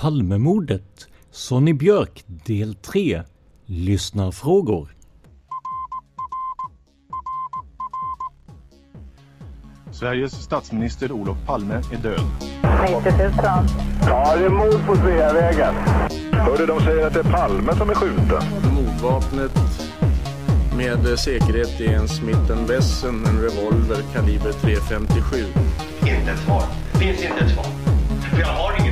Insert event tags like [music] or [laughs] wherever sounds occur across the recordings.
Palmemordet, Sonny Björk del 3, Lyssnarfrågor. Sveriges statsminister Olof Palme är död. 90 000. Ja, det är mord på Sveavägen. Hörde de säger att det är Palme som är skjuten. Mordvapnet med säkerhet är en Smith Wesson, en revolver kaliber .357. Inte ett svar. Finns inte ett svar. För jag har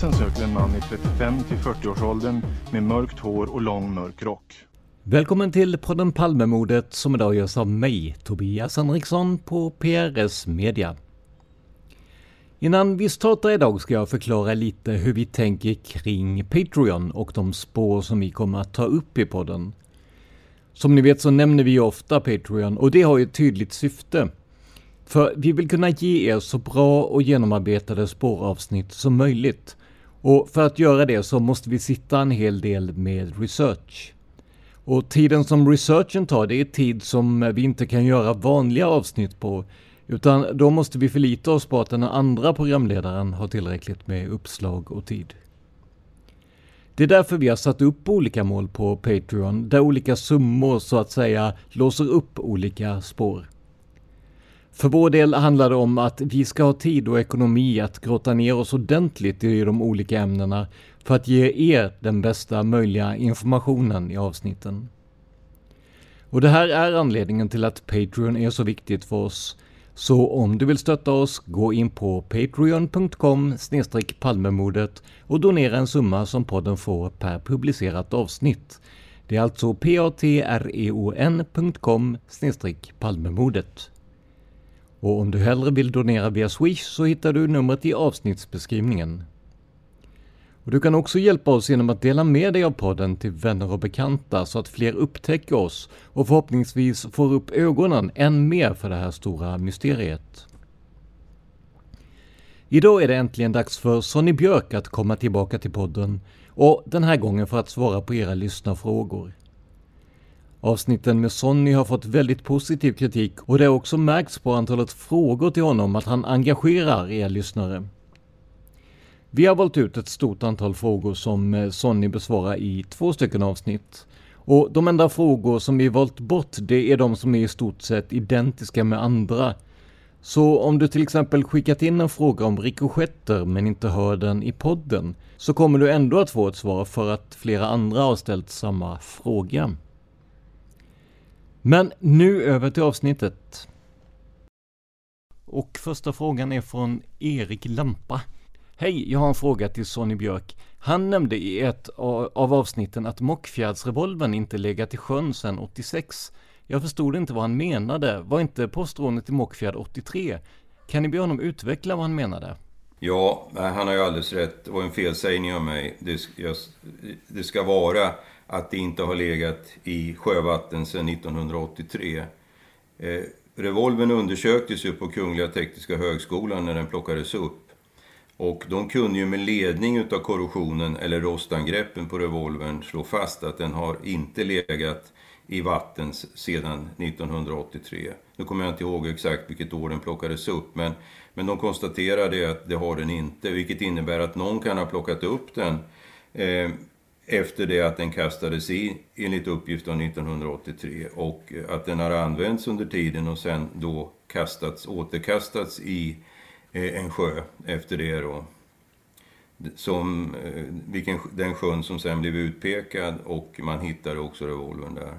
Polisen söker en man i 35 till 40-årsåldern med mörkt hår och lång mörk rock. Välkommen till podden Palmemordet som idag görs av mig, Tobias Henriksson på PRS Media. Innan vi startar idag ska jag förklara lite hur vi tänker kring Patreon och de spår som vi kommer att ta upp i podden. Som ni vet så nämner vi ofta Patreon och det har ju ett tydligt syfte. För vi vill kunna ge er så bra och genomarbetade spåravsnitt som möjligt. Och för att göra det så måste vi sitta en hel del med research. Och tiden som researchen tar, det är tid som vi inte kan göra vanliga avsnitt på. Utan då måste vi förlita oss på att den andra programledaren har tillräckligt med uppslag och tid. Det är därför vi har satt upp olika mål på Patreon, där olika summor så att säga låser upp olika spår. För vår del handlar det om att vi ska ha tid och ekonomi att grotta ner oss ordentligt i de olika ämnena för att ge er den bästa möjliga informationen i avsnitten. Och det här är anledningen till att Patreon är så viktigt för oss. Så om du vill stötta oss, gå in på patreon.com palmemordet och donera en summa som podden får per publicerat avsnitt. Det är alltså patreon.com palmemordet. Och om du hellre vill donera via Swish så hittar du numret i avsnittsbeskrivningen. Och du kan också hjälpa oss genom att dela med dig av podden till vänner och bekanta så att fler upptäcker oss och förhoppningsvis får upp ögonen än mer för det här stora mysteriet. Idag är det äntligen dags för Sonny Björk att komma tillbaka till podden och den här gången för att svara på era lyssnarfrågor. Avsnitten med Sonny har fått väldigt positiv kritik och det har också märkts på antalet frågor till honom att han engagerar er lyssnare. Vi har valt ut ett stort antal frågor som eh, Sonny besvarar i två stycken avsnitt. Och de enda frågor som vi valt bort, det är de som är i stort sett identiska med andra. Så om du till exempel skickat in en fråga om rikoschetter men inte hör den i podden, så kommer du ändå att få ett svar för att flera andra har ställt samma fråga. Men nu över till avsnittet. Och första frågan är från Erik Lampa. Hej, jag har en fråga till Sonny Björk. Han nämnde i ett av avsnitten att Mockfjärdsrevolven inte legat i sjön sedan 86. Jag förstod inte vad han menade. Var inte postrånet i Mockfjärd 83? Kan ni be honom utveckla vad han menade? Ja, han har ju alldeles rätt. Det var en felsägning av mig. Det, jag, det ska vara att det inte har legat i sjövatten sedan 1983. Eh, revolven undersöktes ju på Kungliga Tekniska Högskolan när den plockades upp. Och de kunde ju med ledning utav korrosionen eller rostangreppen på revolvern slå fast att den har inte legat i vatten sedan 1983. Nu kommer jag inte ihåg exakt vilket år den plockades upp, men, men de konstaterade att det har den inte, vilket innebär att någon kan ha plockat upp den eh, efter det att den kastades i, enligt uppgift av 1983, och eh, att den har använts under tiden och sen då kastats, återkastats i eh, en sjö efter det då som, eh, vilken, den sjön som sen blev utpekad och man hittade också revolvern där.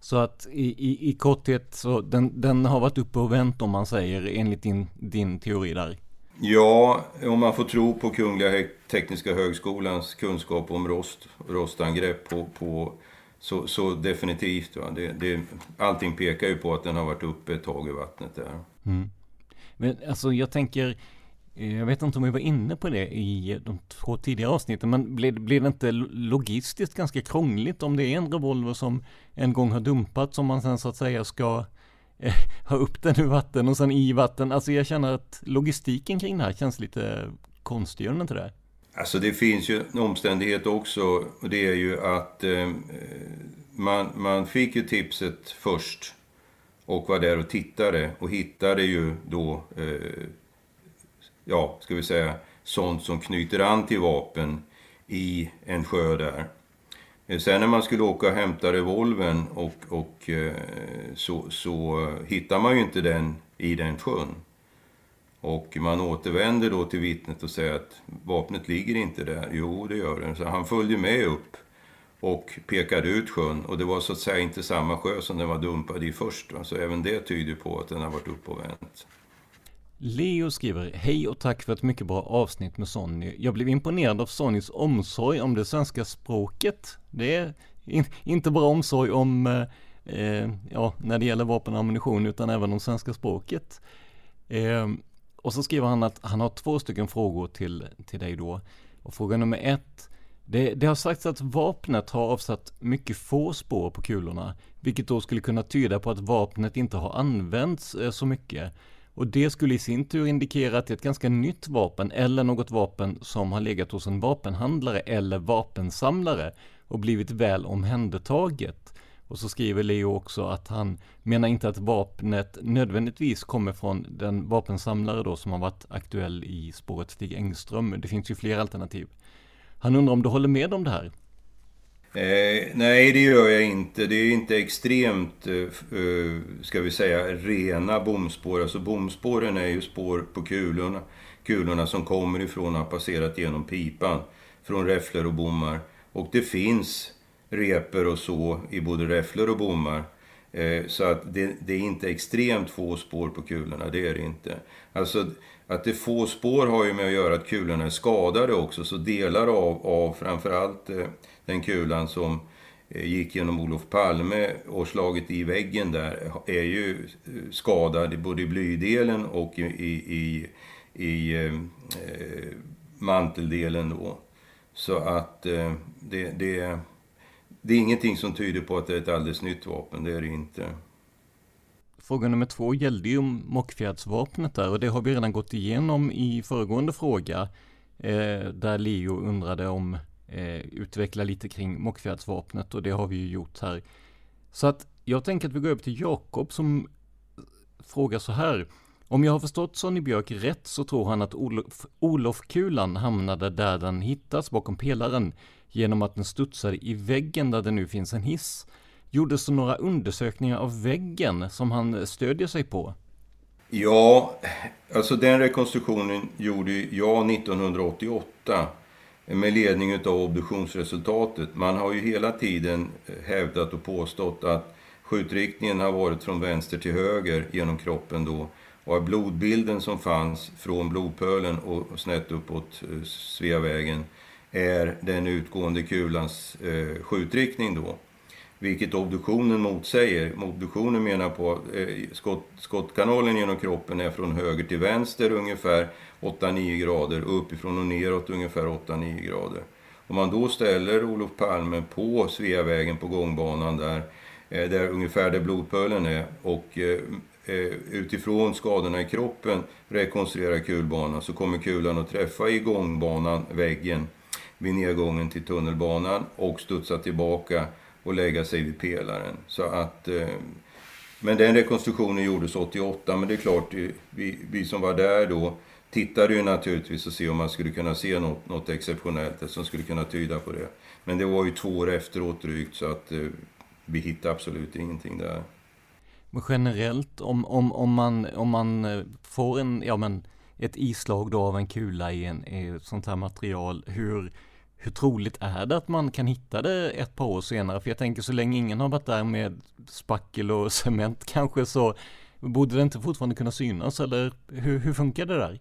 Så att i, i, i korthet så den, den har varit uppe och vänt om man säger enligt din, din teori där? Ja, om man får tro på Kungliga Tekniska Högskolans kunskap om rost, rostangrepp på, på så, så definitivt. Va? Det, det, allting pekar ju på att den har varit uppe ett tag i vattnet där. Mm. Men alltså jag tänker, eh, jag vet inte om vi var inne på det i de två tidigare avsnitten, men blir, blir det inte logistiskt ganska krångligt om det är en revolver som en gång har dumpats som man sen så att säga ska eh, [laughs] ha upp den ur vatten och sen i vatten. Alltså jag känner att logistiken kring det här känns lite konstig, gör den inte det? Alltså det finns ju en omständighet också och det är ju att eh, man, man fick ju tipset först och var där och tittade och hittade ju då eh, ja, ska vi säga, sånt som knyter an till vapen i en sjö där. Sen när man skulle åka och hämta revolven och, och eh, så, så hittar man ju inte den i den sjön. Och man återvänder då till vittnet och säger att vapnet ligger inte där. Jo, det gör det. Så han följde med upp och pekade ut sjön. Och det var så att säga inte samma sjö som den var dumpad i först. Så även det tyder på att den har varit upp och vänt. Leo skriver Hej och tack för ett mycket bra avsnitt med Sonny. Jag blev imponerad av Sonnys omsorg om det svenska språket. Det är in, inte bara omsorg om, eh, eh ja, när det gäller vapen och ammunition utan även om svenska språket. Eh, och så skriver han att han har två stycken frågor till, till dig då. Och fråga nummer ett. Det, det har sagts att vapnet har avsatt mycket få spår på kulorna, vilket då skulle kunna tyda på att vapnet inte har använts eh, så mycket. Och det skulle i sin tur indikera att det är ett ganska nytt vapen eller något vapen som har legat hos en vapenhandlare eller vapensamlare och blivit väl omhändertaget. Och så skriver Leo också att han menar inte att vapnet nödvändigtvis kommer från den vapensamlare då som har varit aktuell i spåret Stig Engström. Det finns ju fler alternativ. Han undrar om du håller med om det här? Eh, nej, det gör jag inte. Det är inte extremt, eh, eh, ska vi säga, rena bomspår. Alltså bomspåren är ju spår på kulorna, kulorna som kommer ifrån och har passerat genom pipan. Från räfflor och bommar. Och det finns reper och så i både räfflor och bommar. Eh, så att det, det, är inte extremt få spår på kulorna, det är det inte. Alltså att det är få spår har ju med att göra att kulorna är skadade också, så delar av, av framförallt eh, den kulan som eh, gick genom Olof Palme och slagit i väggen där eh, är ju skadad både i blydelen och i, i, i, i eh, manteldelen då. Så att eh, det, det, det är ingenting som tyder på att det är ett alldeles nytt vapen, det är det inte. Fråga nummer två gällde ju mockfjärdsvapnet där och det har vi redan gått igenom i föregående fråga. Eh, där Leo undrade om eh, utveckla lite kring mockfjärdsvapnet och det har vi ju gjort här. Så att jag tänker att vi går över till Jakob som frågar så här. Om jag har förstått Sonny Björk rätt så tror han att Olof, Olof-kulan hamnade där den hittas bakom pelaren genom att den studsade i väggen där det nu finns en hiss. Gjordes det några undersökningar av väggen som han stödjer sig på? Ja, alltså den rekonstruktionen gjorde jag 1988 med ledning av obduktionsresultatet. Man har ju hela tiden hävdat och påstått att skjutriktningen har varit från vänster till höger genom kroppen då. Och att blodbilden som fanns från blodpölen och snett uppåt eh, Sveavägen är den utgående kulans eh, skjutriktning då. Vilket obduktionen motsäger. Obduktionen menar på att eh, skott, skottkanalen genom kroppen är från höger till vänster ungefär 8-9 grader och uppifrån och neråt ungefär 8-9 grader. Om man då ställer Olof Palme på Sveavägen på gångbanan där, eh, där ungefär där blodpölen är och eh, eh, utifrån skadorna i kroppen rekonstruerar kulbanan så kommer kulan att träffa i gångbanan, väggen, vid nedgången till tunnelbanan och studsa tillbaka och lägga sig vid pelaren. Så att, eh, men den rekonstruktionen gjordes 88, men det är klart, eh, vi, vi som var där då tittade ju naturligtvis och se om man skulle kunna se något, något exceptionellt som skulle kunna tyda på det. Men det var ju två år efteråt drygt så att eh, vi hittade absolut ingenting där. Men generellt om, om, om, man, om man får en, ja men ett islag då av en kula i, en, i ett sånt här material, hur, hur troligt är det att man kan hitta det ett par år senare? För jag tänker så länge ingen har varit där med spackel och [laughs] cement kanske så borde det inte fortfarande kunna synas eller hur, hur funkar det där?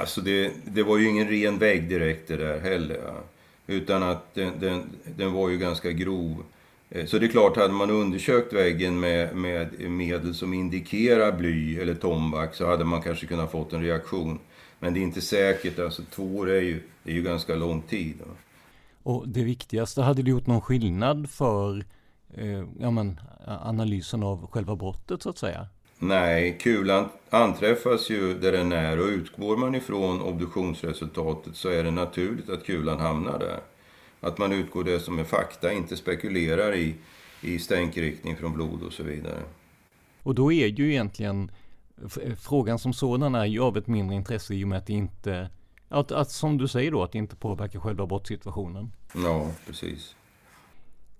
Alltså det, det var ju ingen ren vägg direkt det där heller. Ja. Utan att den, den, den var ju ganska grov. Eh, så det är klart, hade man undersökt väggen med, med medel som indikerar bly eller tombak så hade man kanske kunnat fått en reaktion. Men det är inte säkert, alltså två år är ju, är ju ganska lång tid. Ja. Och det viktigaste, hade det gjort någon skillnad för eh, ja, men, analysen av själva brottet så att säga? Nej, kulan anträffas ju där den är och utgår man ifrån obduktionsresultatet så är det naturligt att kulan hamnar där. Att man utgår det som är fakta, inte spekulerar i, i stänkriktning från blod och så vidare. Och då är ju egentligen frågan som sådan är ju av ett mindre intresse i och med att det inte, att, att som du säger då, att det inte påverkar själva brottssituationen. Ja, precis.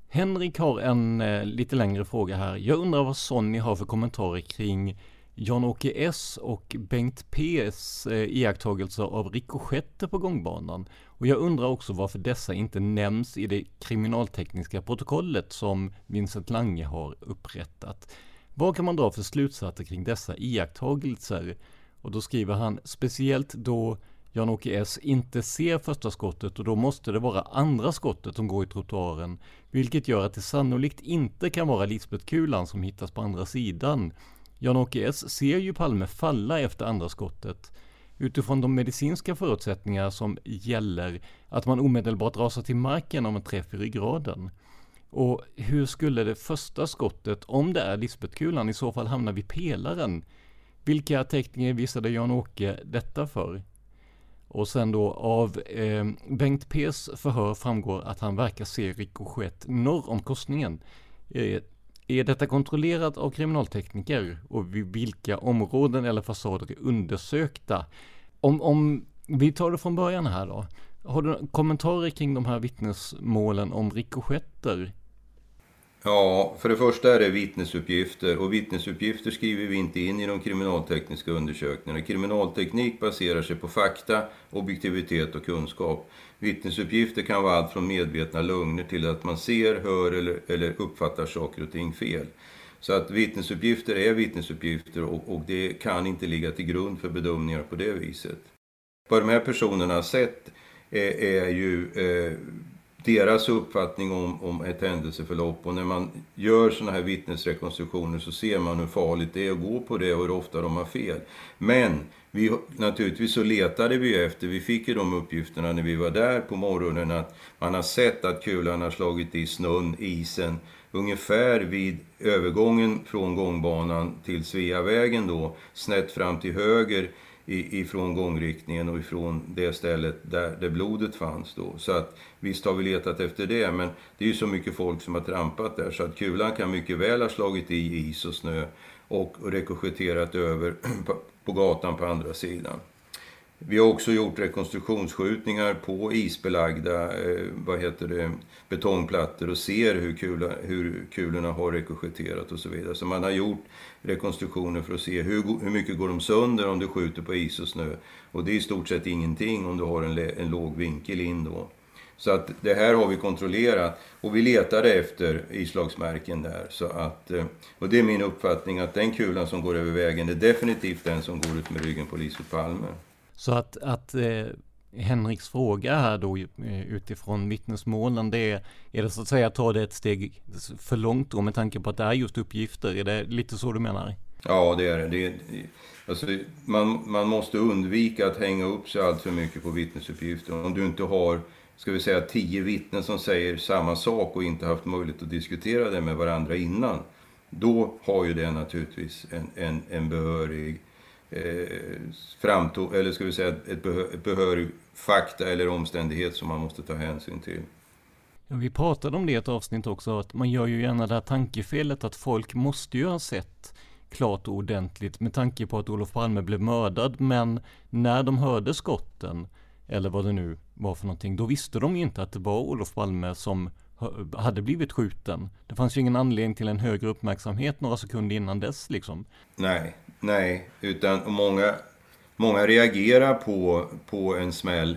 Henrik har en eh, lite längre fråga här. Jag undrar vad Sonny har för kommentarer kring Jan-Åke S och Bengt P's eh, iakttagelser av rikoschetter på gångbanan. Och jag undrar också varför dessa inte nämns i det kriminaltekniska protokollet som Vincent Lange har upprättat. Vad kan man dra för slutsatser kring dessa iakttagelser? Och då skriver han speciellt då Jan-Åke S inte ser första skottet och då måste det vara andra skottet som går i trottoaren, vilket gör att det sannolikt inte kan vara Lisbeth-kulan som hittas på andra sidan. Jan-Åke S ser ju Palme falla efter andra skottet. Utifrån de medicinska förutsättningar som gäller att man omedelbart rasar till marken om en träff i ryggraden. Och hur skulle det första skottet, om det är Lisbeth-kulan, i så fall hamna vid pelaren? Vilka teckningar visade Jan-Åke detta för? Och sen då av eh, Bengt P's förhör framgår att han verkar se rikoschett norr om korsningen. Eh, är detta kontrollerat av kriminaltekniker och vid vilka områden eller fasader är undersökta? Om, om vi tar det från början här då. Har du kommentarer kring de här vittnesmålen om rikoschetter? Ja, för det första är det vittnesuppgifter och vittnesuppgifter skriver vi inte in i de kriminaltekniska undersökningarna. Kriminalteknik baserar sig på fakta, objektivitet och kunskap. Vittnesuppgifter kan vara allt från medvetna lögner till att man ser, hör eller, eller uppfattar saker och ting fel. Så att vittnesuppgifter är vittnesuppgifter och, och det kan inte ligga till grund för bedömningar på det viset. Vad de här personerna har sett är, är ju eh, deras uppfattning om, om ett händelseförlopp. Och när man gör sådana här vittnesrekonstruktioner så ser man hur farligt det är att gå på det och hur ofta de har fel. Men vi, naturligtvis så letade vi efter, vi fick ju de uppgifterna när vi var där på morgonen, att man har sett att kulan har slagit i snön, isen, ungefär vid övergången från gångbanan till Sveavägen då, snett fram till höger ifrån gångriktningen och ifrån det stället där, där blodet fanns då. Så att visst har vi letat efter det, men det är ju så mycket folk som har trampat där så att kulan kan mycket väl ha slagit i is och snö och rekoschetterat över [clears throat] på gatan på andra sidan. Vi har också gjort rekonstruktionsskjutningar på isbelagda eh, vad heter det, betongplattor och ser hur, kula, hur kulorna har rekoschetterat och så vidare. Så man har gjort rekonstruktioner för att se hur, hur mycket går de sönder om du skjuter på is och snö. Och det är i stort sett ingenting om du har en, en låg vinkel in då. Så att det här har vi kontrollerat och vi letade efter islagsmärken där. Så att, eh, och det är min uppfattning att den kulan som går över vägen är definitivt den som går ut med ryggen på Lisbeth Palme. Så att, att eh, Henriks fråga här då eh, utifrån vittnesmålen det är, är det så att säga att ta det ett steg för långt då med tanke på att det är just uppgifter? Är det lite så du menar? Ja, det är det. det är, alltså, man, man måste undvika att hänga upp sig allt för mycket på vittnesuppgifter. Om du inte har, ska vi säga, tio vittnen som säger samma sak och inte haft möjlighet att diskutera det med varandra innan. Då har ju det naturligtvis en, en, en behörig Eh, framtog, eller ska vi säga ett, ett behörig fakta eller omständighet som man måste ta hänsyn till. Vi pratade om det i ett avsnitt också, att man gör ju gärna det här tankefelet att folk måste ju ha sett klart och ordentligt med tanke på att Olof Palme blev mördad. Men när de hörde skotten, eller vad det nu var för någonting, då visste de ju inte att det var Olof Palme som hade blivit skjuten. Det fanns ju ingen anledning till en högre uppmärksamhet några sekunder innan dess liksom. Nej, nej, utan många, många reagerar på, på en smäll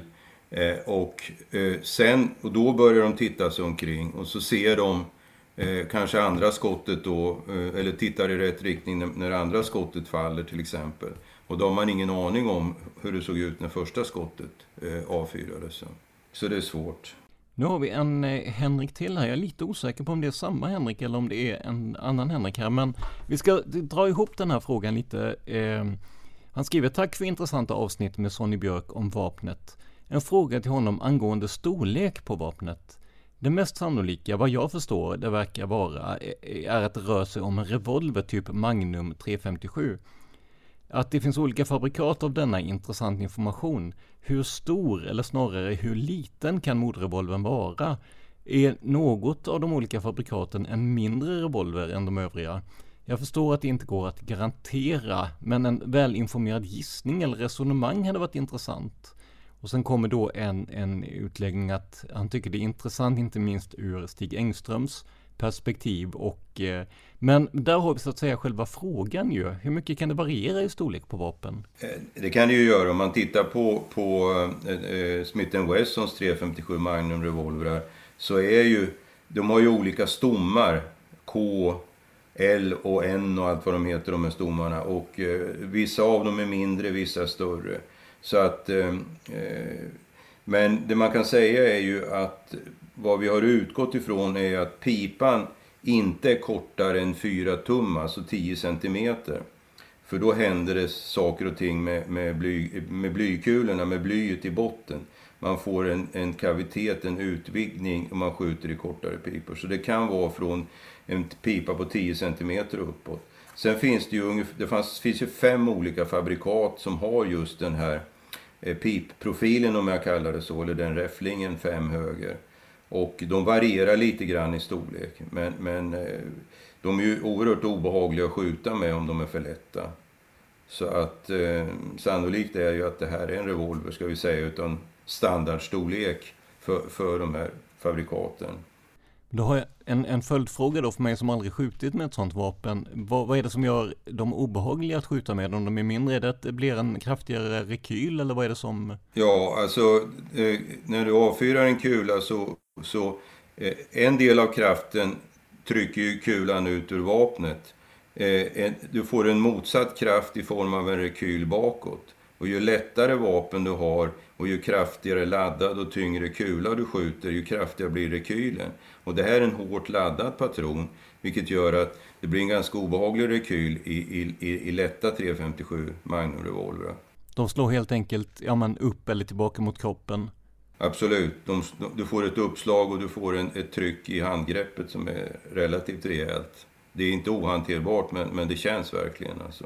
eh, och eh, sen, och då börjar de titta sig omkring och så ser de eh, kanske andra skottet då, eh, eller tittar i rätt riktning när, när andra skottet faller till exempel. Och då har man ingen aning om hur det såg ut när första skottet eh, avfyrades. Så det är svårt. Nu har vi en eh, Henrik till här. Jag är lite osäker på om det är samma Henrik eller om det är en annan Henrik här. Men vi ska dra ihop den här frågan lite. Ehm, han skriver Tack för intressanta avsnitt med Sonny Björk om vapnet. En fråga till honom angående storlek på vapnet. Det mest sannolika, vad jag förstår, det verkar vara, eh, är att det rör sig om en revolver typ Magnum 357. Att det finns olika fabrikat av denna intressant information. Hur stor, eller snarare hur liten kan mordrevolvern vara? Är något av de olika fabrikaten en mindre revolver än de övriga? Jag förstår att det inte går att garantera, men en välinformerad gissning eller resonemang hade varit intressant. Och sen kommer då en, en utläggning att han tycker det är intressant, inte minst ur Stig Engströms perspektiv och eh, men där har vi så att säga själva frågan ju. Hur mycket kan det variera i storlek på vapen? Eh, det kan det ju göra om man tittar på, på eh, Smith Wessons 357 Magnum revolvrar så är ju de har ju olika stommar. K, L och N och allt vad de heter de här stommarna och eh, vissa av dem är mindre, vissa är större. Så att eh, eh men det man kan säga är ju att vad vi har utgått ifrån är att pipan inte är kortare än 4 tum, alltså 10 centimeter. För då händer det saker och ting med, med, bly, med blykulorna, med blyet i botten. Man får en, en kavitet, en utvidgning om man skjuter i kortare pipor. Så det kan vara från en pipa på 10 centimeter uppåt. Sen finns det ju, det fanns, finns ju fem olika fabrikat som har just den här eh, pipprofilen om jag kallar det så, eller den räfflingen fem höger. Och de varierar lite grann i storlek. Men, men eh, de är ju oerhört obehagliga att skjuta med om de är för lätta. Så att eh, sannolikt är ju att det här är en revolver, ska vi säga, utan standardstorlek för, för de här fabrikaten. Då har jag en, en följdfråga då för mig som aldrig skjutit med ett sånt vapen. Vad, vad är det som gör dem obehagliga att skjuta med om de är mindre? Är det att det blir en kraftigare rekyl eller vad är det som? Ja, alltså eh, när du avfyrar en kula så så eh, en del av kraften trycker ju kulan ut ur vapnet. Eh, du får en motsatt kraft i form av en rekyl bakåt. Och ju lättare vapen du har och ju kraftigare laddad och tyngre kula du skjuter, ju kraftigare blir rekylen. Och det här är en hårt laddad patron, vilket gör att det blir en ganska obehaglig rekyl i, i, i, i lätta 357 Magnum-revolvrar. De slår helt enkelt ja, man upp eller tillbaka mot kroppen Absolut. De, du får ett uppslag och du får en, ett tryck i handgreppet som är relativt rejält. Det är inte ohanterbart, men, men det känns verkligen alltså.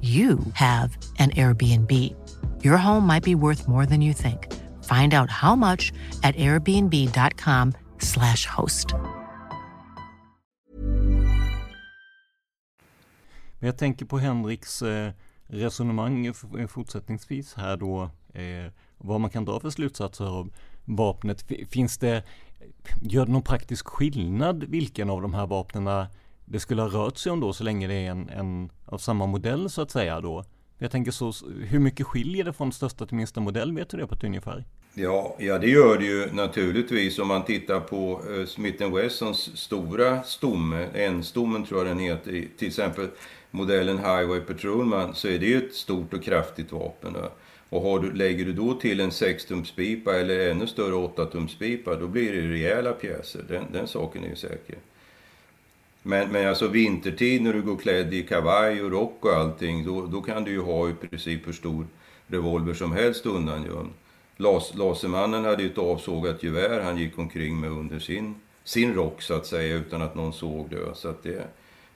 you have an Airbnb. Your home might be worth more than you think. Find out how much at airbnb.com slash host. Men jag tänker på Henriks eh, resonemang fortsättningsvis här då. Eh, vad man kan dra för slutsatser av vapnet. Finns det, gör det någon praktisk skillnad vilken av de här vapnena det skulle ha rört sig om då så länge det är en, en av samma modell så att säga då. Jag tänker så, hur mycket skiljer det från största till minsta modell? Vet du det på ett ungefär? Ja, ja, det gör det ju naturligtvis om man tittar på eh, Smith Wessons stora stomme, N-stommen tror jag den heter, till exempel modellen Highway Patrolman, så är det ju ett stort och kraftigt vapen. Då. Och har du, lägger du då till en 6-tumspipa eller ännu större 8-tumspipa, då blir det rejäla pjäser. Den, den saken är ju säker. Men, men alltså vintertid när du går klädd i kavaj och rock och allting, då, då kan du ju ha i princip hur stor revolver som helst undangömd. Las, Lasermannen hade ju ett avsågat gevär han gick omkring med under sin, sin rock så att säga utan att någon såg det. Så att det,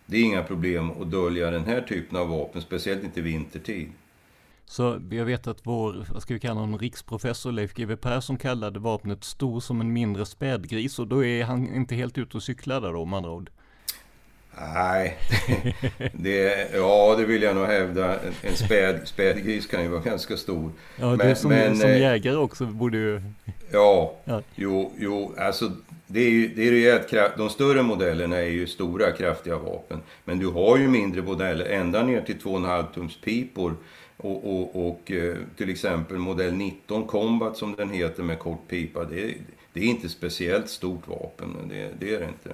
det är inga problem att dölja den här typen av vapen, speciellt inte vintertid. Så jag vet att vår, vad ska vi kalla honom, riksprofessor Leif GW Persson kallade vapnet stor som en mindre spädgris och då är han inte helt ute och cyklar där då, om andra ord. Nej, [laughs] det, ja det vill jag nog hävda. En späd, spädgris kan ju vara ganska stor. Ja, men, du som, men, som eh, jägare också borde ju... Ja, ja. Jo, jo, alltså det är ju det är rejält kraft. De större modellerna är ju stora kraftiga vapen. Men du har ju mindre modeller, ända ner till 2,5 tums pipor. Och, och, och eh, till exempel modell 19 Combat som den heter med kort pipa. Det, det är inte speciellt stort vapen, det, det är det inte.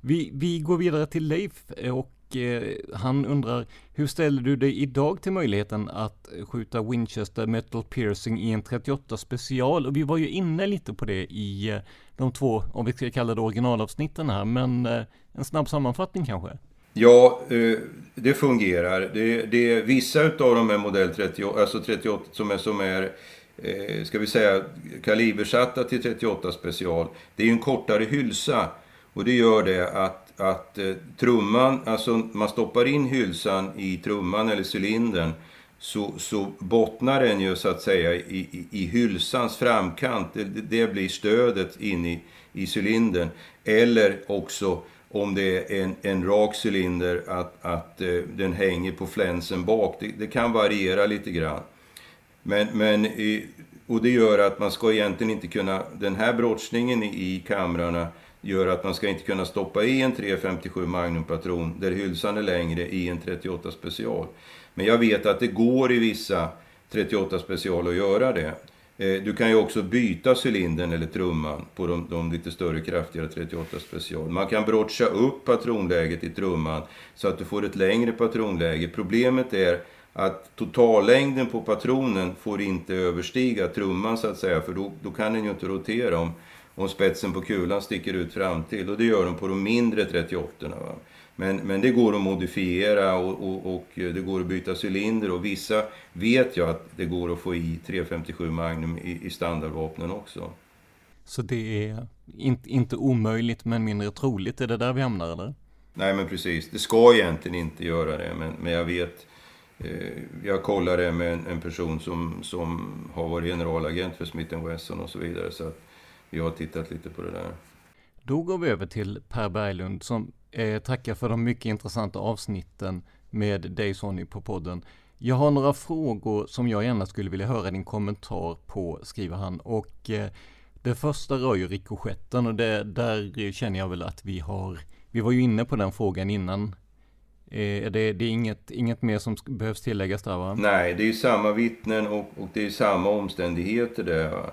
Vi, vi går vidare till Leif eh, och eh, han undrar hur ställer du dig idag till möjligheten att skjuta Winchester Metal Piercing i en 38 special? Och vi var ju inne lite på det i eh, de två, om vi ska kalla det originalavsnitten här, men eh, en snabb sammanfattning kanske? Ja, eh, det fungerar. Det, det är vissa utav de här modell 38, alltså 38 som är, som är eh, ska vi säga kalibersatta till 38 special. Det är ju en kortare hylsa och det gör det att, att eh, trumman, alltså man stoppar in hylsan i trumman eller cylindern så, så bottnar den ju så att säga i, i, i hylsans framkant. Det, det blir stödet in i, i cylindern. Eller också om det är en, en rak cylinder att, att eh, den hänger på flänsen bak. Det, det, kan variera lite grann. Men, men och det gör att man ska egentligen inte kunna, den här brottsningen i, i kamrarna gör att man ska inte kunna stoppa i en 357 Magnum-patron där hylsan är längre i en 38 special. Men jag vet att det går i vissa 38 special att göra det. Eh, du kan ju också byta cylindern eller trumman på de, de lite större kraftigare 38 special. Man kan brotcha upp patronläget i trumman så att du får ett längre patronläge. Problemet är att totallängden på patronen får inte överstiga trumman så att säga, för då, då kan den ju inte rotera om om spetsen på kulan sticker ut fram till och det gör de på de mindre 38 va? Men, men det går att modifiera och, och, och, det går att byta cylinder och vissa vet jag att det går att få i 357 Magnum i, i standardvapnen också. Så det är inte, inte omöjligt men mindre troligt, är det där vi hamnar eller? Nej men precis, det ska egentligen inte göra det men, men jag vet eh, jag kollade med en, en, person som, som har varit generalagent för Smith Wesson och så vidare så att jag har tittat lite på det där. Då går vi över till Per Berglund som eh, tackar för de mycket intressanta avsnitten med dig Sonny på podden. Jag har några frågor som jag gärna skulle vilja höra din kommentar på, skriver han. Och eh, det första rör ju rikoschetten och det, där känner jag väl att vi har, vi var ju inne på den frågan innan. Eh, det, det är inget, inget mer som behövs tilläggas där va? Nej, det är samma vittnen och, och det är samma omständigheter där. Va?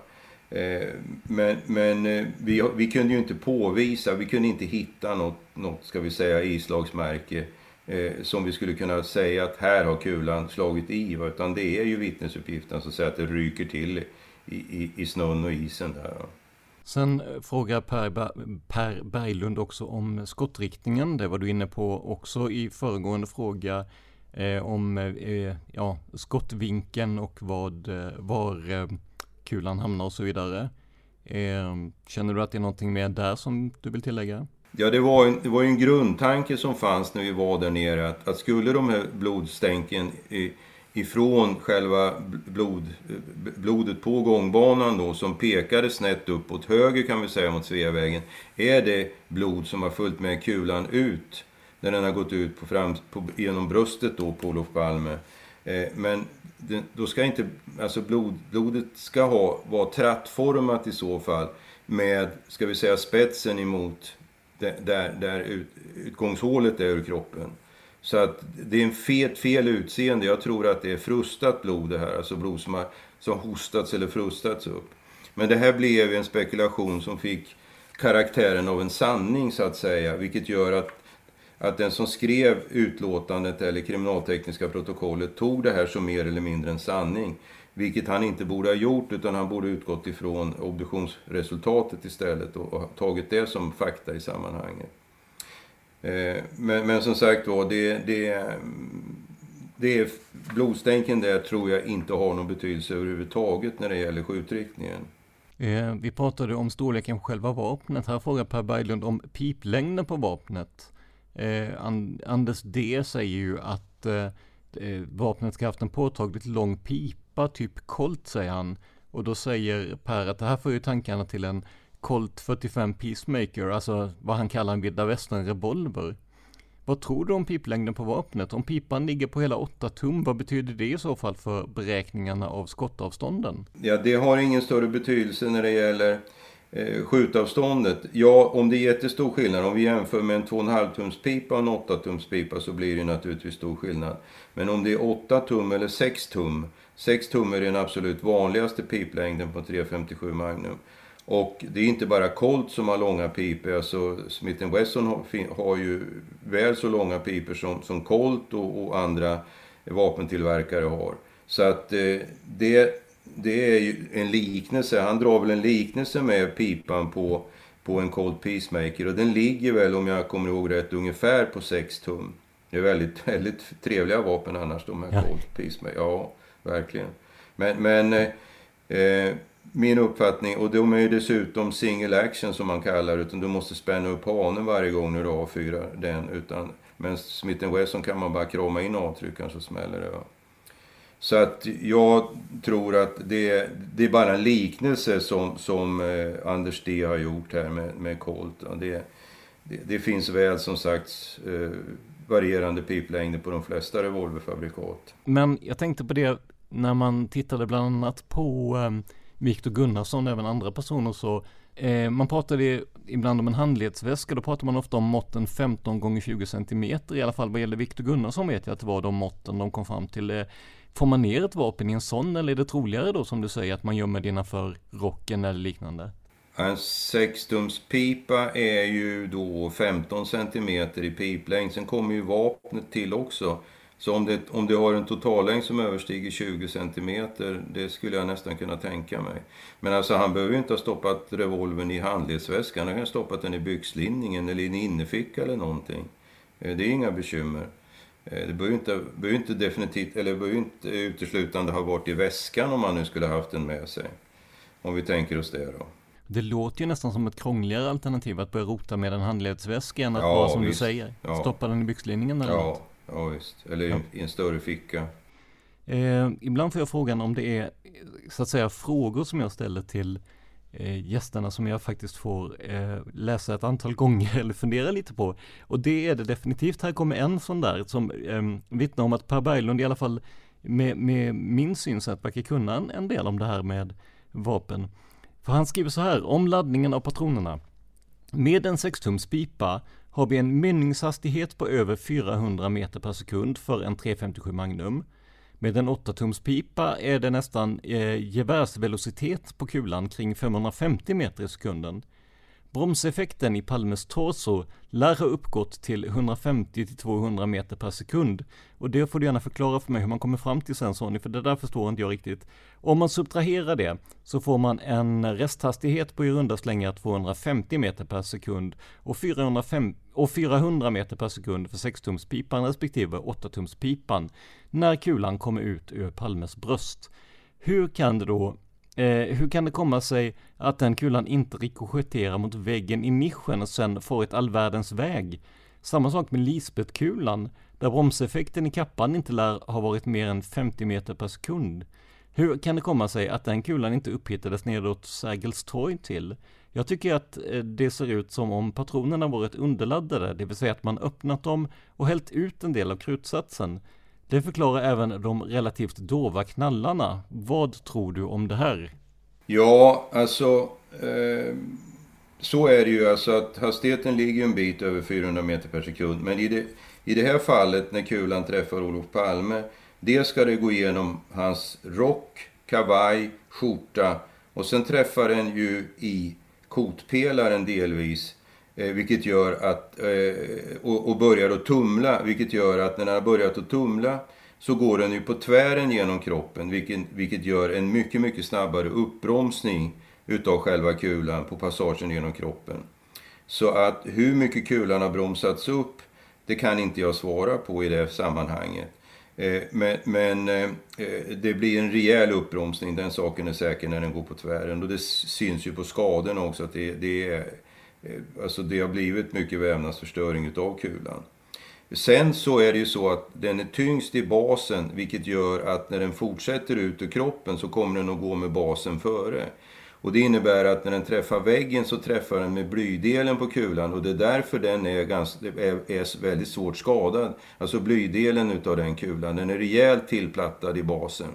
Eh, men men eh, vi, vi kunde ju inte påvisa, vi kunde inte hitta något, något ska vi säga, islagsmärke eh, som vi skulle kunna säga att här har kulan slagit i. Utan det är ju vittnesuppgiften som säger att det ryker till i, i, i snön och isen där. Sen frågar per, per Berglund också om skottriktningen. Det var du inne på också i föregående fråga. Eh, om eh, ja, skottvinkeln och vad, var eh, kulan hamnar och så vidare. Eh, känner du att det är någonting mer där som du vill tillägga? Ja, det var, en, det var en grundtanke som fanns när vi var där nere att, att skulle de här blodstänken ifrån själva blod, blodet på gångbanan då som pekade snett uppåt höger kan vi säga mot Sveavägen. Är det blod som har följt med kulan ut när den har gått ut på fram, på, genom bröstet då på Olof Palme. Eh, men det, då ska inte, alltså blod, blodet ska ha, vara trattformat i så fall med, ska vi säga spetsen emot där, där ut, utgångshålet är ur kroppen. Så att det är en fet, fel utseende. Jag tror att det är frustat blod det här. Alltså blod som har som hostats eller frustats upp. Men det här blev en spekulation som fick karaktären av en sanning så att säga. Vilket gör att, att den som skrev utlåtandet eller kriminaltekniska protokollet tog det här som mer eller mindre en sanning. Vilket han inte borde ha gjort utan han borde utgått ifrån obduktionsresultatet istället och, och tagit det som fakta i sammanhanget. Eh, men, men, som sagt då, det, det, det är blodstänken där tror jag inte har någon betydelse överhuvudtaget när det gäller skjutriktningen. Eh, vi pratade om storleken på själva vapnet. Här frågar Per Berglund om piplängden på vapnet. Eh, Anders D säger ju att eh, eh vapnet ska haft en påtagligt lång pipa, typ Colt säger han. Och då säger Per att det här får ju tankarna till en Colt 45 Peacemaker, alltså vad han kallar en vilda västern revolver. Vad tror du om piplängden på vapnet? Om pipan ligger på hela 8 tum, vad betyder det i så fall för beräkningarna av skottavstånden? Ja, det har ingen större betydelse när det gäller eh, skjutavståndet. Ja, om det är jättestor skillnad, om vi jämför med en 2,5 tums pipa och en 8 tums pipa så blir det naturligtvis stor skillnad. Men om det är 8 tum eller 6 tum, 6 tum är den absolut vanligaste piplängden på 357 Magnum. Och det är inte bara Colt som har långa pipor. Alltså Smith Wesson har, har ju väl så långa pipor som, som Colt och, och andra vapentillverkare har. Så att eh, det, det är ju en liknelse. Han drar väl en liknelse med pipan på, på en Colt Peacemaker. Och den ligger väl, om jag kommer ihåg rätt, ungefär på 6 tum. Det är väldigt, [laughs] väldigt trevliga vapen annars, de här ja. Colt Peacemaker. Ja, verkligen. Men, men eh, min uppfattning, och de är ju dessutom single action som man kallar utan du måste spänna upp hanen varje gång när du avfyrar den. Utan, men Smith Wesson kan man bara krama in avtryckaren så smäller det. Va? Så att jag tror att det, det är bara en liknelse som, som eh, Anders D har gjort här med, med Colt. Det, det, det, finns väl som sagt eh, varierande piplängder på de flesta revolverfabrikat. Men jag tänkte på det när man tittade bland annat på eh, Viktor Gunnarsson och även andra personer så eh, man pratade ibland om en handledsväska, då pratar man ofta om måtten 15 gånger 20 cm i alla fall vad gäller Viktor Gunnarsson vet jag att det var de måtten de kom fram till. Eh, Får man ner ett vapen i en sån eller är det troligare då som du säger att man gömmer det innanför rocken eller liknande? En sextumspipa är ju då 15 cm i piplängd. Sen kommer ju vapnet till också. Så om det, om det har en totallängd som överstiger 20 cm, det skulle jag nästan kunna tänka mig. Men alltså han behöver ju inte ha stoppat revolvern i handledsväskan. Han kan ha stoppat den i byxlinningen eller i en innerficka eller någonting. Eh, det är inga bekymmer. Eh, det behöver inte, behöver inte definitivt, eller behöver inte uteslutande ha varit i väskan om man nu skulle ha haft den med sig. Om vi tänker oss det då. Det låter ju nästan som ett krångligare alternativ att börja rota med en handledsväska än att ja, bara som visst. du säger, ja. stoppa den i byxlinningen eller ja. något. Ja, visst. Eller ja. i en större ficka. Eh, ibland får jag frågan om det är så att säga frågor som jag ställer till Eh, gästerna som jag faktiskt får eh, läsa ett antal gånger [laughs] eller fundera lite på. Och det är det definitivt. Här kommer en sån där som eh, vittnar om att Per Berglund i alla fall med, med min synsätt verkar kunna en, en del om det här med vapen. För han skriver så här om laddningen av patronerna. Med en 6-tums pipa har vi en mynningshastighet på över 400 meter per sekund för en 357 Magnum. Med en 8-tumspipa är det nästan eh, gevärsvelocitet på kulan kring 550 meter i sekunden. Bromseffekten i Palmes torso lär ha uppgått till 150-200 meter per sekund. Och det får du gärna förklara för mig hur man kommer fram till sen Sonny, för det där förstår inte jag riktigt. Om man subtraherar det så får man en resthastighet på i runda slängar 250 meter per sekund och 405, och 400 meter per sekund för 6-tumspipan respektive 8-tumspipan när kulan kommer ut ur Palmes bröst. Hur kan det då Eh, hur kan det komma sig att den kulan inte rikoschetterar mot väggen i nischen och sen får ett all världens väg? Samma sak med Lisbeth-kulan, där bromseffekten i kappan inte lär ha varit mer än 50 meter per sekund. Hur kan det komma sig att den kulan inte upphittades nedåt Sergels torg till? Jag tycker att eh, det ser ut som om patronerna varit underladdade, det vill säga att man öppnat dem och hällt ut en del av krutsatsen. Det förklarar även de relativt dova knallarna. Vad tror du om det här? Ja, alltså eh, så är det ju alltså att hastigheten ligger en bit över 400 meter per sekund. Men i det, i det här fallet när kulan träffar Olof Palme, dels ska det gå igenom hans rock, kavaj, skjorta och sen träffar den ju i kotpelaren delvis Eh, vilket gör att, eh, och, och börjar att tumla, vilket gör att när den har börjat att tumla så går den ju på tvären genom kroppen, vilket, vilket gör en mycket, mycket snabbare uppbromsning utav själva kulan på passagen genom kroppen. Så att hur mycket kulan har bromsats upp, det kan inte jag svara på i det sammanhanget. Eh, men, men det blir en rejäl uppbromsning, den saken är säker när den går på tvären. Och det syns ju på skadorna också att det, det är Eh, alltså det har blivit mycket vävnadsförstöring utav kulan. Sen så är det ju så att den är tyngst i basen vilket gör att när den fortsätter ut ur kroppen så kommer den att gå med basen före. Och det innebär att när den träffar väggen så träffar den med blydelen på kulan och det är därför den är, ganska, är, är väldigt svårt skadad. Alltså blydelen utav den kulan, den är rejält tillplattad i basen.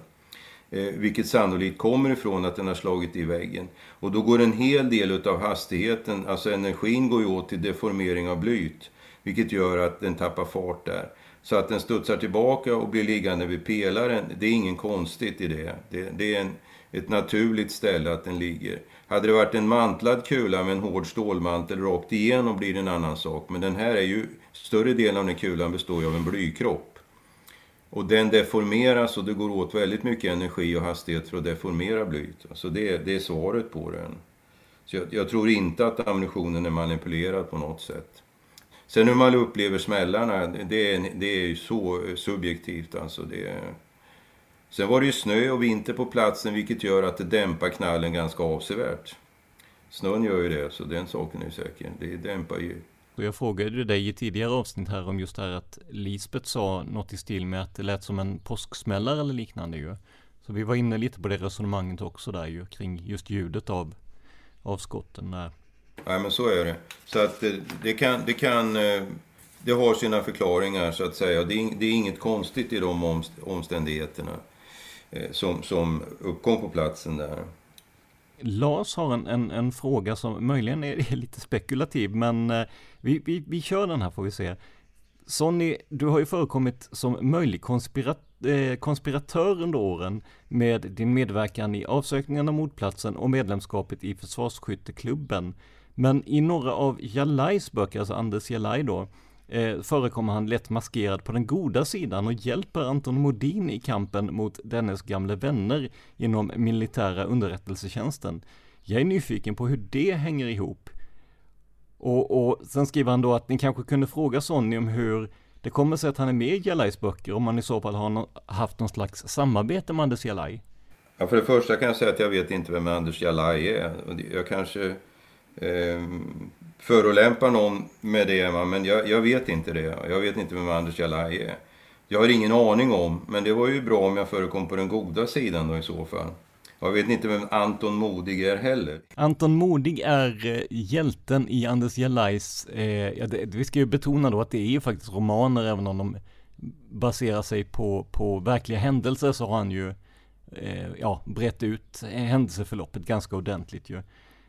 Eh, vilket sannolikt kommer ifrån att den har slagit i väggen. Och då går en hel del utav hastigheten, alltså energin går ju åt till deformering av blyt. Vilket gör att den tappar fart där. Så att den studsar tillbaka och blir liggande vid pelaren, det är inget konstigt i det. Det, det är en, ett naturligt ställe att den ligger. Hade det varit en mantlad kula med en hård stålmantel rakt igenom blir det en annan sak. Men den här är ju, större delen av den kulan består ju av en blykropp. Och den deformeras och det går åt väldigt mycket energi och hastighet för att deformera blyet. Så det, det är svaret på den. Så jag, jag, tror inte att ammunitionen är manipulerad på något sätt. Sen hur man upplever smällarna, det är, det är ju så eh, subjektivt alltså. Det Sen var det ju snö och vinter på platsen vilket gör att det dämpar knallen ganska avsevärt. Snön gör ju det, så den saken är säker. Det dämpar ju och jag frågade dig i tidigare avsnitt här om just det här att Lisbeth sa något i stil med att det lät som en påsksmällare eller liknande ju. Så vi var inne lite på det resonemanget också där ju kring just ljudet av, av skotten där. Nej men så är det. Så att det, det, kan, det kan, eh, det har sina förklaringar så att säga. Det är, det är inget konstigt i de omständigheterna eh, som, som uppkom på platsen där. Lars har en, en, en, fråga som möjligen är lite spekulativ, men eh, vi, vi, vi kör den här får vi se. Sonny, du har ju förekommit som möjlig konspirat eh, konspiratör under åren med din medverkan i avsökningen av mordplatsen och medlemskapet i Försvarsskytteklubben. Men i några av Jalais böcker, alltså Anders Jalai då, eh, förekommer han lätt maskerad på den goda sidan och hjälper Anton Modin i kampen mot dennes gamla vänner inom militära underrättelsetjänsten. Jag är nyfiken på hur det hänger ihop. Och, och sen skriver han då att ni kanske kunde fråga Sonny om hur det kommer sig att han är med i Jalais böcker, om han i så fall har no haft någon slags samarbete med Anders Jalai. Ja, för det första kan jag säga att jag vet inte vem Anders Jalai är. Jag kanske eh, förolämpar någon med det, men jag, jag, vet inte det. Jag vet inte vem Anders Jalaj är. Jag har ingen aning om, men det var ju bra om jag förekom på den goda sidan då i så fall. Jag vet inte vem Anton Modig är heller. Anton Modig är eh, hjälten i Anders Jalais, eh, ja, det, vi ska ju betona då att det är ju faktiskt romaner även om de baserar sig på, på verkliga händelser så har han ju eh, ja, brett ut händelseförloppet ganska ordentligt ju.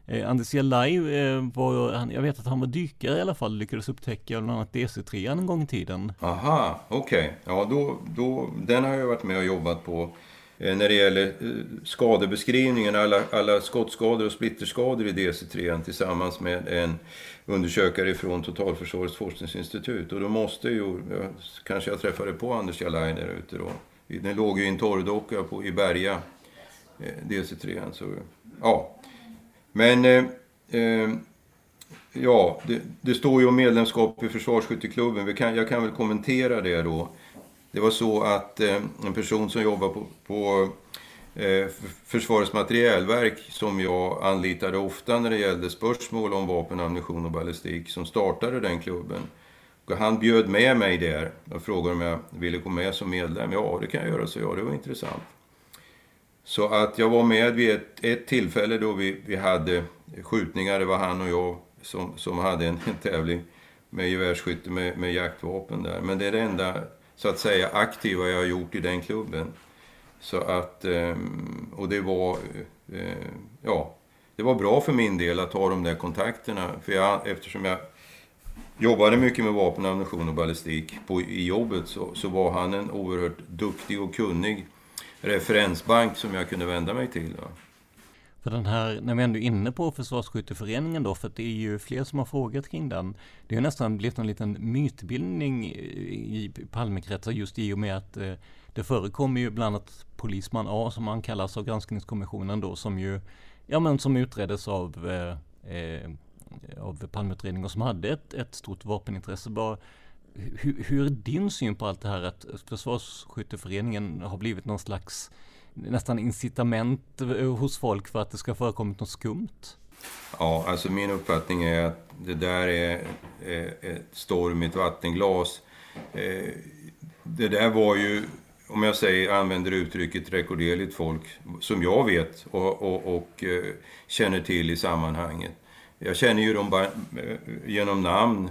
Eh, Anders Jalaj eh, var, han, jag vet att han var dykare i alla fall, lyckades upptäcka bland annat DC3 en gång i tiden. Aha, okej. Okay. Ja, då, då, den har jag varit med och jobbat på. Eh, när det gäller eh, skadebeskrivningen, alla, alla skottskador och splitterskador i DC3 tillsammans med en undersökare från Totalförsvarets forskningsinstitut. Och då måste ju, kanske jag träffade på Anders Jalaj där ute då. Den låg ju i en torrdocka på, i Berga, eh, DC3. Så, ja. Men, eh, eh, ja, det, det, står ju om medlemskap i Försvarsskytteklubben. Kan, jag kan väl kommentera det då. Det var så att eh, en person som jobbar på, på eh, Försvarets materielverk som jag anlitade ofta när det gällde spörsmål om vapen, ammunition och ballistik som startade den klubben. Och han bjöd med mig där och frågade om jag ville gå med som medlem. Ja, det kan jag göra, så jag. det var intressant. Så att jag var med vid ett, ett tillfälle då vi, vi hade skjutningar. Det var han och jag som, som hade en, en tävling med gevärsskytte med, med jaktvapen där. Men det är det enda så att säga aktiva jag har gjort i den klubben. Så att, ehm, och det var, eh, ja, det var bra för min del att ha de där kontakterna. För jag, eftersom jag jobbade mycket med vapen, ammunition och ballistik på, i jobbet så, så var han en oerhört duktig och kunnig referensbank som jag kunde vända mig till. Va? För den här, när vi ändå är inne på Försvarsskytteföreningen då, för att det är ju fler som har frågat kring den. Det har nästan blivit en liten mytbildning i Palmekretsar just i och med att eh, det förekommer ju bland annat Polisman A som han kallas av granskningskommissionen då som ju, ja men som utreddes av eh, eh, av Palmeutredningen och som hade ett, ett stort vapenintresse. Bara, hur, hur är din syn på allt det här att Försvarsskytteföreningen har blivit någon slags nästan incitament hos folk för att det ska förekommit något skumt? Ja, alltså min uppfattning är att det där är, ett storm i ett vattenglas. Eh, det där var ju, om jag säger, använder uttrycket rekorderligt folk, som jag vet och, och, och eh, känner till i sammanhanget. Jag känner ju dem bara eh, genom namn,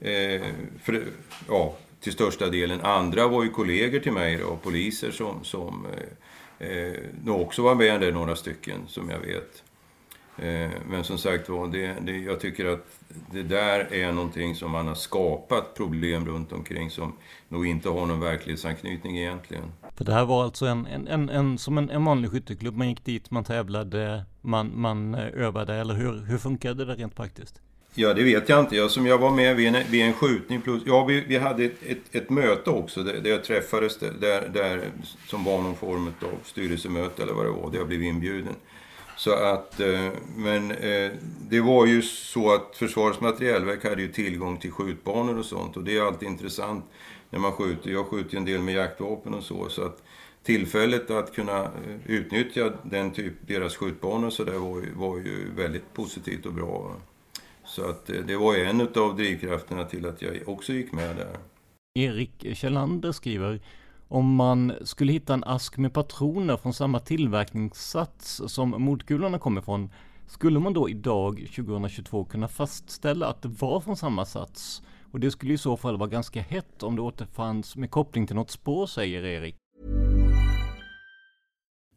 Eh, för, ja, till största delen. Andra var ju kollegor till mig då, poliser som, som eh, eh, nog också var med där några stycken som jag vet. Eh, men som sagt var, det, det, jag tycker att det där är någonting som man har skapat problem runt omkring som nog inte har någon verklighetsanknytning egentligen. För det här var alltså en, en, en, en som en, en vanlig skytteklubb, man gick dit, man tävlade, man, man eh, övade, eller hur, hur funkade det rent praktiskt? Ja, det vet jag inte. Jag, som jag var med vid en, vid en skjutning plus... Ja, vi, vi hade ett, ett, ett möte också där, där jag träffades där, där, som var någon form av styrelsemöte eller vad det var, där jag blev inbjuden. Så att, eh, men eh, det var ju så att Försvarets materielverk hade ju tillgång till skjutbanor och sånt och det är alltid intressant när man skjuter. Jag skjuter ju en del med jaktvapen och så, så att tillfället att kunna eh, utnyttja den typ, deras skjutbanor så där var, var ju väldigt positivt och bra. Så att eh, det var ju en av drivkrafterna till att jag också gick med där. Erik Kjellander skriver om man skulle hitta en ask med patroner från samma tillverkningssats som mordkulorna kommer ifrån skulle man då idag 2022 kunna fastställa att det var från samma sats? Och det skulle i så fall vara ganska hett om det återfanns med koppling till något spår, säger Erik.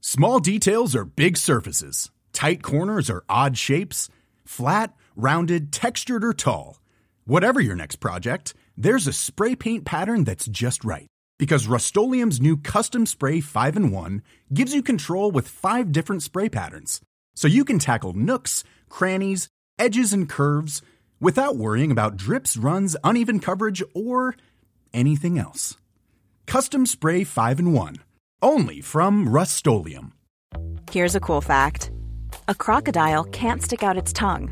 Small details are big surfaces. Tight corners are odd shapes. Flat rounded, textured, or tall. Whatever your next project, there's a spray paint pattern that's just right. Because Rust new Custom Spray 5 in 1 gives you control with five different spray patterns. So you can tackle nooks, crannies, edges, and curves without worrying about drips, runs, uneven coverage, or anything else. Custom Spray 5 in 1. Only from Rust Here's a cool fact a crocodile can't stick out its tongue.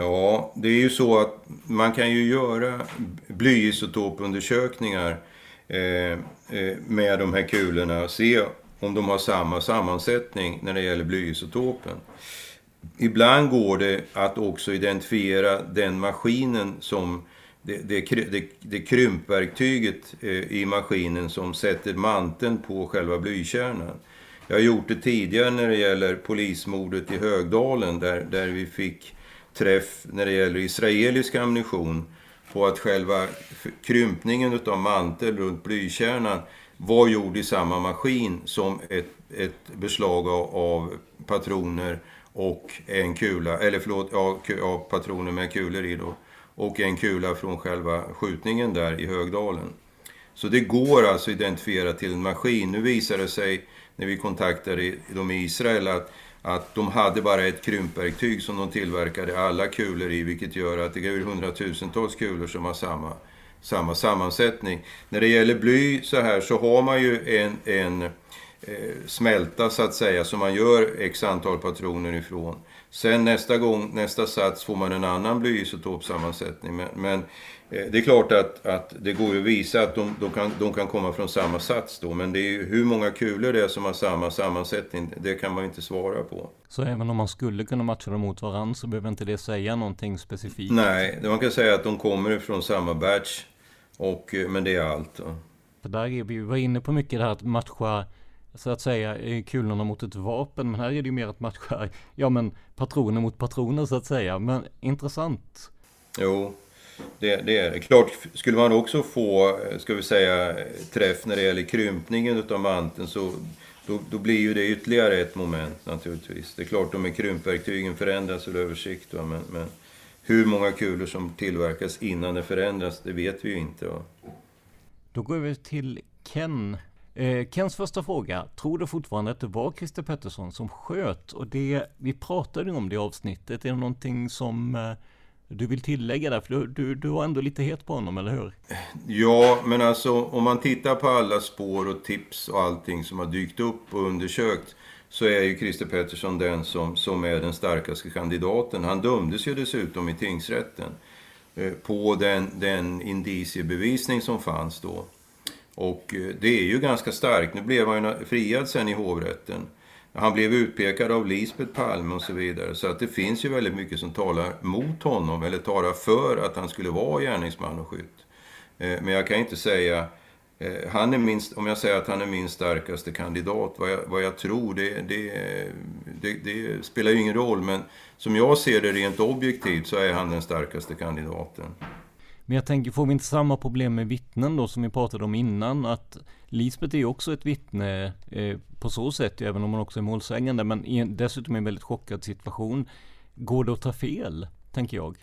Ja, det är ju så att man kan ju göra blyisotopundersökningar eh, eh, med de här kulorna och se om de har samma sammansättning när det gäller blyisotopen. Ibland går det att också identifiera den maskinen som det, det, det, det krympverktyget eh, i maskinen som sätter manteln på själva blykärnan. Jag har gjort det tidigare när det gäller polismordet i Högdalen där, där vi fick träff när det gäller israelisk ammunition på att själva krympningen av mantel runt blykärnan var gjord i samma maskin som ett, ett beslag av, av patroner och en kula, eller förlåt, av, av patroner med kulor i då. Och en kula från själva skjutningen där i Högdalen. Så det går alltså att identifiera till en maskin. Nu visar det sig när vi kontaktade dem i Israel att att de hade bara ett krympverktyg som de tillverkade alla kulor i, vilket gör att det är hundratusentals kulor som har samma, samma sammansättning. När det gäller bly så här så har man ju en, en eh, smälta så att säga som man gör x antal patroner ifrån. Sen nästa gång, nästa sats får man en annan blyisotopsammansättning. Men, men det är klart att, att det går att visa att de, de, kan, de kan komma från samma sats då, men det är hur många kulor det är som har samma sammansättning, det kan man inte svara på. Så även om man skulle kunna matcha dem mot varandra så behöver inte det säga någonting specifikt? Nej, man kan säga att de kommer ifrån samma batch, och, eh, men det är allt. Då. För där är vi var inne på mycket det här att matcha så att säga eh, kulorna mot ett vapen, men här är det ju mer att matcha, ja men patroner mot patroner så att säga, men intressant. Jo, det, det, är det. Klart, skulle man också få, ska vi säga, träff när det gäller krympningen utav manteln så då, då, blir ju det ytterligare ett moment naturligtvis. Det är klart, de med krympverktygen förändras över sikt. Va? Men, men, hur många kulor som tillverkas innan det förändras, det vet vi ju inte. Va? Då går vi till Ken. Eh, Kens första fråga. Tror du fortfarande att det var Christer Pettersson som sköt? Och det, vi pratade om det i avsnittet. Är det någonting som eh, du vill tillägga där, för du, du, du var ändå lite het på honom, eller hur? Ja, men alltså om man tittar på alla spår och tips och allting som har dykt upp och undersökt så är ju Christer Pettersson den som, som är den starkaste kandidaten. Han dömdes ju dessutom i tingsrätten eh, på den, den indiciebevisning som fanns då. Och eh, det är ju ganska starkt. Nu blev han ju friad sen i hovrätten. Han blev utpekad av Lisbeth Palme och så vidare. Så att det finns ju väldigt mycket som talar mot honom, eller talar för att han skulle vara gärningsman och skytt. Eh, men jag kan inte säga... Eh, han är minst, om jag säger att han är min starkaste kandidat, vad jag, vad jag tror, det, det, det, det, spelar ju ingen roll. Men som jag ser det rent objektivt så är han den starkaste kandidaten. Men jag tänker, får vi inte samma problem med vittnen då som vi pratade om innan? Att Lisbeth är ju också ett vittne eh, på så sätt, även om hon också är målsägande, men i en, dessutom i en väldigt chockad situation. Går det att ta fel, tänker jag?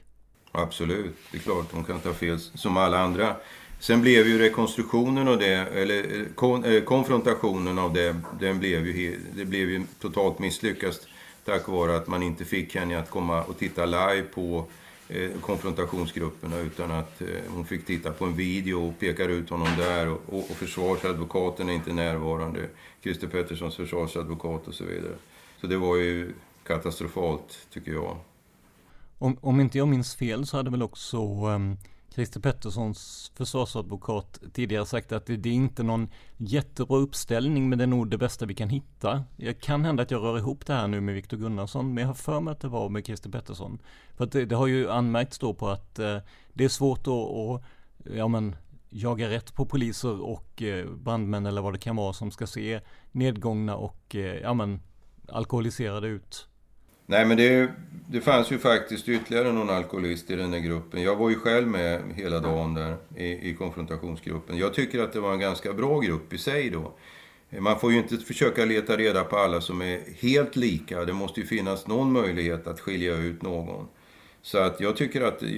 Absolut, det är klart hon kan ta fel som alla andra. Sen blev ju rekonstruktionen och det, eller eh, kon, eh, konfrontationen av det, den blev ju, det blev ju totalt misslyckat tack vare att man inte fick henne att komma och titta live på Eh, konfrontationsgrupperna utan att eh, hon fick titta på en video och pekar ut honom där och, och, och försvarsadvokaten är inte närvarande. Christer Petterssons försvarsadvokat och så vidare. Så det var ju katastrofalt tycker jag. Om, om inte jag minns fel så hade väl också um Christer Petterssons försvarsadvokat tidigare sagt att det, det är inte någon jättebra uppställning men det är nog det bästa vi kan hitta. Jag kan hända att jag rör ihop det här nu med Viktor Gunnarsson men jag har för mig att det var med Christer Pettersson. För att det, det har ju anmärkts då på att eh, det är svårt att, att ja, men, jaga rätt på poliser och eh, brandmän eller vad det kan vara som ska se nedgångna och eh, ja, men, alkoholiserade ut. Nej men det, det fanns ju faktiskt ytterligare någon alkoholist i den där gruppen. Jag var ju själv med hela dagen där i, i konfrontationsgruppen. Jag tycker att det var en ganska bra grupp i sig då. Man får ju inte försöka leta reda på alla som är helt lika. Det måste ju finnas någon möjlighet att skilja ut någon. Så att jag tycker att, eh,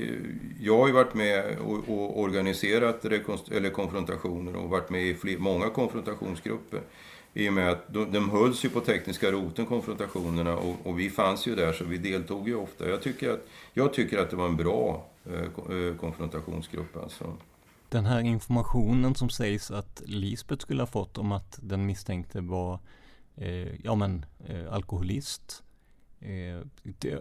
jag har ju varit med och, och organiserat eller konfrontationer och varit med i fler, många konfrontationsgrupper. I och med att de, de hölls ju på tekniska roten, konfrontationerna, och, och, vi fanns ju där så vi deltog ju ofta. Jag tycker att, jag tycker att det var en bra eh, eh, konfrontationsgrupp alltså. Den här informationen som sägs att Lisbeth skulle ha fått om att den misstänkte var eh, ja, men, eh, alkoholist. Eh,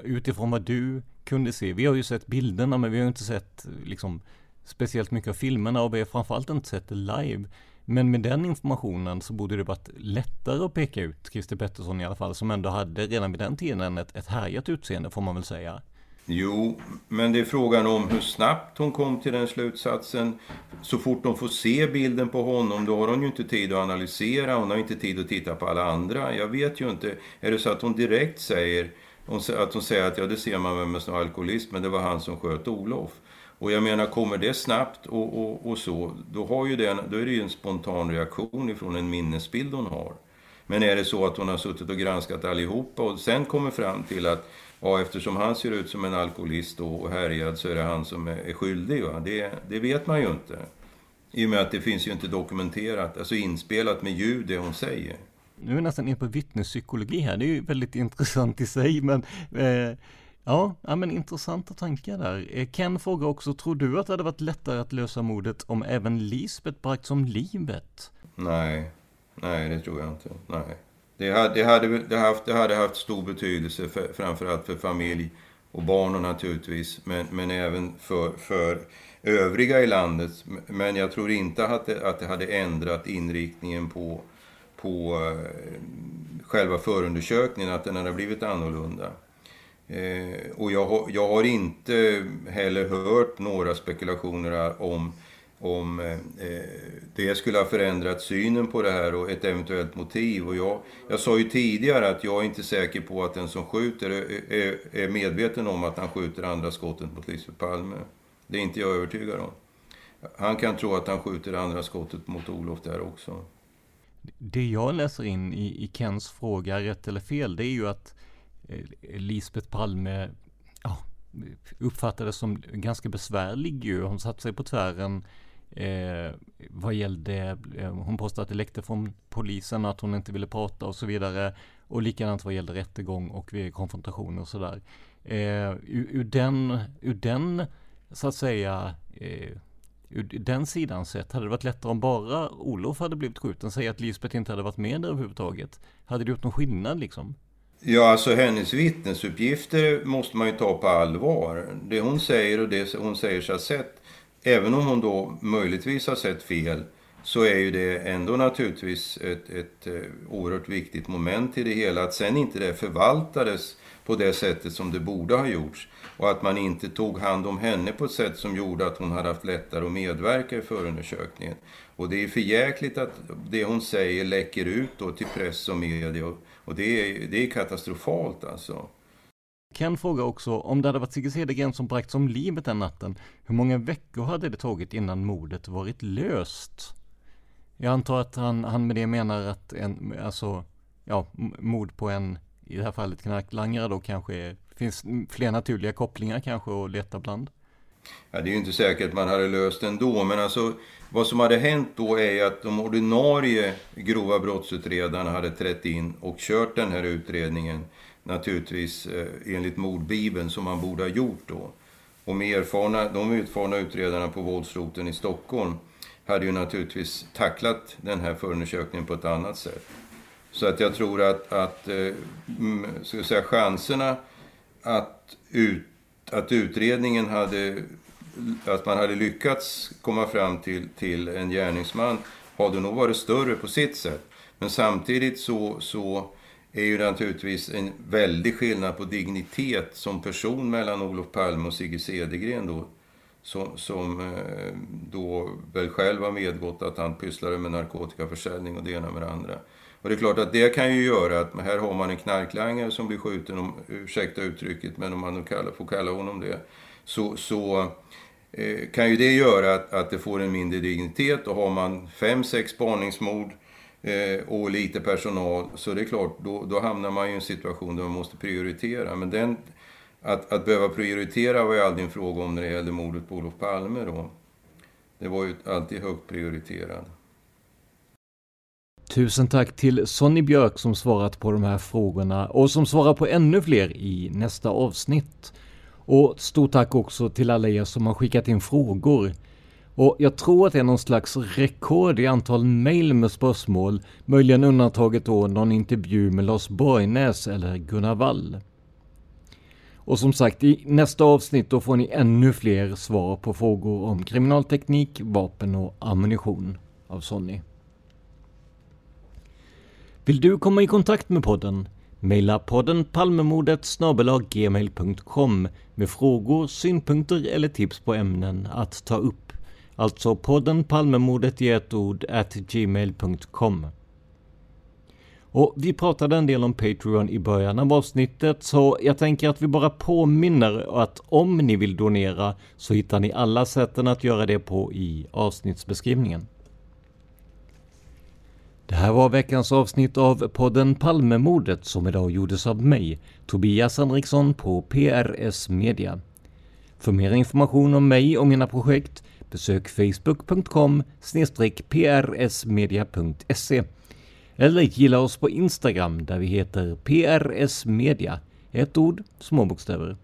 utifrån vad du kunde se, vi har ju sett bilderna men vi har inte sett liksom, speciellt mycket av filmerna och vi har framförallt inte sett det live. Men med den informationen så borde det varit lättare att peka ut Christer Pettersson i alla fall, som ändå hade redan vid den tiden ett, ett härjat utseende får man väl säga. Jo, men det är frågan om hur snabbt hon kom till den slutsatsen. Så fort de får se bilden på honom, då har hon ju inte tid att analysera. Hon har inte tid att titta på alla andra. Jag vet ju inte. Är det så att hon direkt säger att hon säger att ja, det ser man vem som alkoholist, men det var han som sköt Olof. Och jag menar, kommer det snabbt och, och, och så, då, har ju den, då är det ju en spontan reaktion ifrån en minnesbild hon har. Men är det så att hon har suttit och granskat allihopa och sen kommer fram till att ja, eftersom han ser ut som en alkoholist och härjad så är det han som är, skyldig. Va? Det, det vet man ju inte. I och med att det finns ju inte dokumenterat, alltså inspelat med ljud det hon säger. Nu är vi nästan inne på vittnespsykologi här, det är ju väldigt [laughs] intressant i sig men eh, ja, ja, men intressanta tankar där. Eh, Ken frågar också, tror du att det hade varit lättare att lösa mordet om även Lisbeth bragts om livet? Nej, nej det tror jag inte. Nej. Det hade, det hade, det haft, det hade haft stor betydelse för, framförallt för familj och barn naturligtvis, men, men även för, för övriga i landet. Men jag tror inte att det, att det hade ändrat inriktningen på, på eh, själva förundersökningen, att den hade blivit annorlunda. Eh, och jag har, jag har inte heller hört några spekulationer om om eh, eh, det skulle ha förändrat synen på det här och ett eventuellt motiv. Och jag, jag sa ju tidigare att jag är inte säker på att den som skjuter är, är, är medveten om att han skjuter andra skottet mot Lisbeth Palme. Det är inte jag övertygad om. Han kan tro att han skjuter andra skottet mot Olof där också. Det jag läser in i, i Kens fråga, rätt eller fel, det är ju att eh, Eh, Lisbeth Palme ja, uppfattades som ganska besvärlig ju. Hon satte sig på tvären Eh, vad gällde, eh, hon påstod att det läckte från polisen att hon inte ville prata och så vidare. Och likadant vad gällde rättegång och konfrontationer och sådär. Eh, ur, ur, den, ur den, så att säga, eh, ur den sidan sett, hade det varit lättare om bara Olof hade blivit skjuten? Säg att Lisbeth inte hade varit med där överhuvudtaget. Hade det gjort någon skillnad liksom? Ja, alltså hennes vittnesuppgifter måste man ju ta på allvar. Det hon säger och det hon säger sig ha sett även om hon då möjligtvis har sett fel så är ju det ändå naturligtvis ett, ett eh, oerhört viktigt moment i det hela. Att sen inte det förvaltades på det sättet som det borde ha gjorts. Och att man inte tog hand om henne på ett sätt som gjorde att hon hade haft lättare att medverka i förundersökningen. Och det är för jäkligt att det hon säger läcker ut då till press och media. Och det är, det är katastrofalt alltså. Ken frågar också om det hade varit Sigge Cedergren som bragts om livet den natten. Hur många veckor hade det tagit innan mordet varit löst? Jag antar att han, han med det menar att en, alltså, ja, mord på en, i det här fallet knarklangare då kanske finns fler naturliga kopplingar kanske att leta bland? Ja, det är ju inte säkert man hade löst ändå, men alltså vad som hade hänt då är att de ordinarie grova brottsutredarna hade trätt in och kört den här utredningen naturligtvis eh, enligt mordbibeln som man borde ha gjort då. Och med erfarna, de erfarna utredarna på våldsroten i Stockholm hade ju naturligtvis tacklat den här förundersökningen på ett annat sätt. Så att jag tror att, att eh, ska jag säga, chanserna att, ut, att utredningen hade, att man hade lyckats komma fram till, till en gärningsman hade nog varit större på sitt sätt. Men samtidigt så, så är ju naturligtvis en väldig skillnad på dignitet som person mellan Olof Palme och Sigge Cedergren då. Som, som eh, då väl själv har medgått att han pysslade med narkotikaförsäljning och det ena med det andra. Och det är klart att det kan ju göra att här har man en knarklangare som blir skjuten, om, ursäkta uttrycket, men om man nu kallar, får kalla honom det. Så, så eh, kan ju det göra att, att det får en mindre dignitet och har man fem, sex spaningsmord eh, och lite personal så det är klart, då, då hamnar man i en situation där man måste prioritera. Men den, att, att behöva prioritera var ju aldrig en fråga om när det gällde mordet på Olof Palme då. Det var ju alltid högt prioriterat. Tusen tack till Sonny Björk som svarat på de här frågorna och som svarar på ännu fler i nästa avsnitt. Och stort tack också till alla er som har skickat in frågor. Och jag tror att det är någon slags rekord i antal mejl med spörsmål, möjligen undantaget då någon intervju med Lars Borgnäs eller Gunnar Wall. Och som sagt, i nästa avsnitt då får ni ännu fler svar på frågor om kriminalteknik, vapen och ammunition av Sonny. Vill du komma i kontakt med podden? Maila podden palmemordet gmail.com med frågor, synpunkter eller tips på ämnen att ta upp. Alltså podden palmemordet i ett ord at gmail.com. Och vi pratade en del om Patreon i början av avsnittet så jag tänker att vi bara påminner att om ni vill donera så hittar ni alla sätten att göra det på i avsnittsbeskrivningen. Det här var veckans avsnitt av podden Palmemordet som idag gjordes av mig, Tobias Henriksson på PRS Media. För mer information om mig och mina projekt besök facebook.com prsmedia.se eller gilla oss på Instagram där vi heter PRS Media. Ett ord, små bokstäver.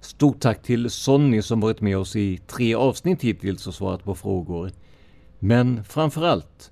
Stort tack till Sonny som varit med oss i tre avsnitt hittills och svarat på frågor. Men framförallt,